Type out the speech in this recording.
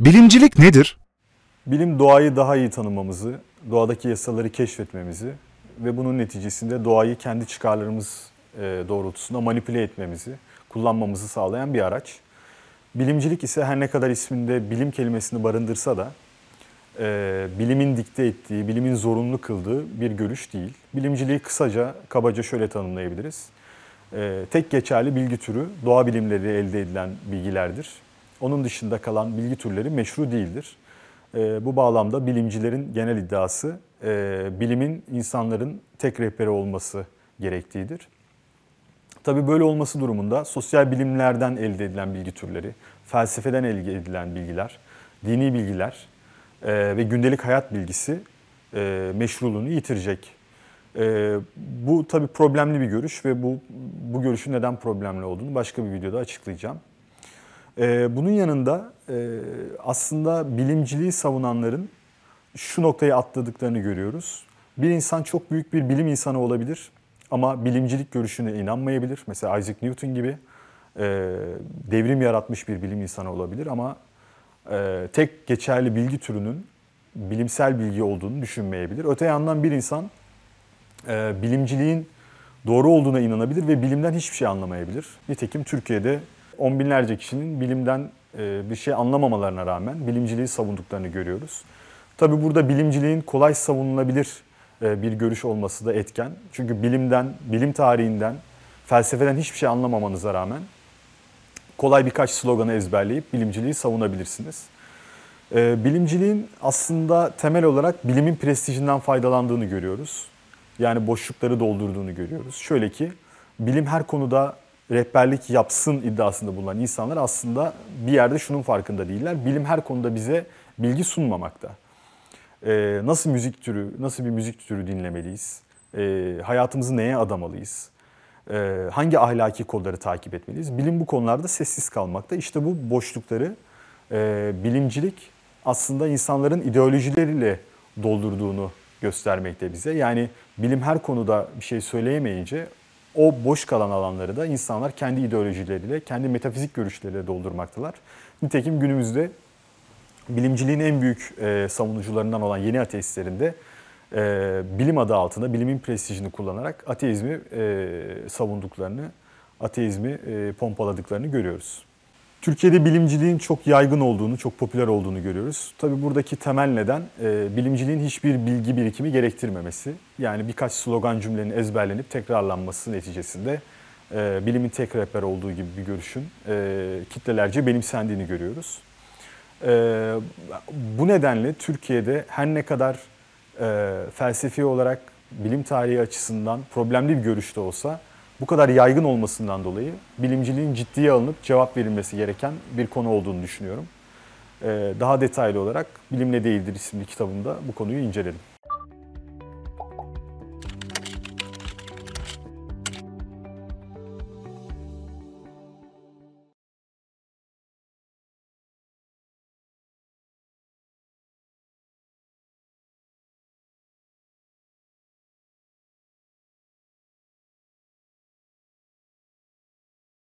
Bilimcilik nedir? Bilim doğayı daha iyi tanımamızı, doğadaki yasaları keşfetmemizi ve bunun neticesinde doğayı kendi çıkarlarımız e, doğrultusunda manipüle etmemizi, kullanmamızı sağlayan bir araç. Bilimcilik ise her ne kadar isminde bilim kelimesini barındırsa da e, bilimin dikte ettiği, bilimin zorunlu kıldığı bir görüş değil. Bilimciliği kısaca, kabaca şöyle tanımlayabiliriz. E, tek geçerli bilgi türü doğa bilimleri elde edilen bilgilerdir. Onun dışında kalan bilgi türleri meşru değildir. E, bu bağlamda bilimcilerin genel iddiası e, bilimin insanların tek rehberi olması gerektiğidir. Tabii böyle olması durumunda sosyal bilimlerden elde edilen bilgi türleri, felsefeden elde edilen bilgiler, dini bilgiler e, ve gündelik hayat bilgisi e, meşruluğunu yitirecek. E, bu tabii problemli bir görüş ve bu bu görüşün neden problemli olduğunu başka bir videoda açıklayacağım. E, bunun yanında e, aslında bilimciliği savunanların şu noktayı atladıklarını görüyoruz. Bir insan çok büyük bir bilim insanı olabilir ama bilimcilik görüşüne inanmayabilir. Mesela Isaac Newton gibi e, devrim yaratmış bir bilim insanı olabilir ama e, tek geçerli bilgi türünün bilimsel bilgi olduğunu düşünmeyebilir. Öte yandan bir insan bilimciliğin doğru olduğuna inanabilir ve bilimden hiçbir şey anlamayabilir. Nitekim Türkiye'de on binlerce kişinin bilimden e, bir şey anlamamalarına rağmen bilimciliği savunduklarını görüyoruz. Tabi burada bilimciliğin kolay savunulabilir e, bir görüş olması da etken. Çünkü bilimden, bilim tarihinden, felsefeden hiçbir şey anlamamanıza rağmen kolay birkaç sloganı ezberleyip bilimciliği savunabilirsiniz. E, bilimciliğin aslında temel olarak bilimin prestijinden faydalandığını görüyoruz. Yani boşlukları doldurduğunu görüyoruz. Şöyle ki bilim her konuda rehberlik yapsın iddiasında bulunan insanlar aslında bir yerde şunun farkında değiller. Bilim her konuda bize bilgi sunmamakta. Ee, nasıl müzik türü, nasıl bir müzik türü dinlemeliyiz? Ee, hayatımızı neye adamalıyız? Ee, hangi ahlaki kodları takip etmeliyiz? Bilim bu konularda sessiz kalmakta. İşte bu boşlukları e, bilimcilik aslında insanların ideolojileriyle doldurduğunu göstermekte bize. Yani bilim her konuda bir şey söyleyemeyince o boş kalan alanları da insanlar kendi ideolojileriyle, kendi metafizik görüşleriyle doldurmaktalar. Nitekim günümüzde bilimciliğin en büyük e, savunucularından olan yeni ateistlerin de e, bilim adı altında bilimin prestijini kullanarak ateizmi e, savunduklarını, ateizmi e, pompaladıklarını görüyoruz. Türkiye'de bilimciliğin çok yaygın olduğunu, çok popüler olduğunu görüyoruz. Tabii buradaki temel neden e, bilimciliğin hiçbir bilgi birikimi gerektirmemesi. Yani birkaç slogan cümlenin ezberlenip tekrarlanması neticesinde e, bilimin tek rehber olduğu gibi bir görüşün e, kitlelerce benimsendiğini görüyoruz. E, bu nedenle Türkiye'de her ne kadar e, felsefi olarak bilim tarihi açısından problemli bir görüşte olsa bu kadar yaygın olmasından dolayı bilimciliğin ciddiye alınıp cevap verilmesi gereken bir konu olduğunu düşünüyorum. Ee, Daha detaylı olarak Bilimle Değildir isimli kitabımda bu konuyu inceledim.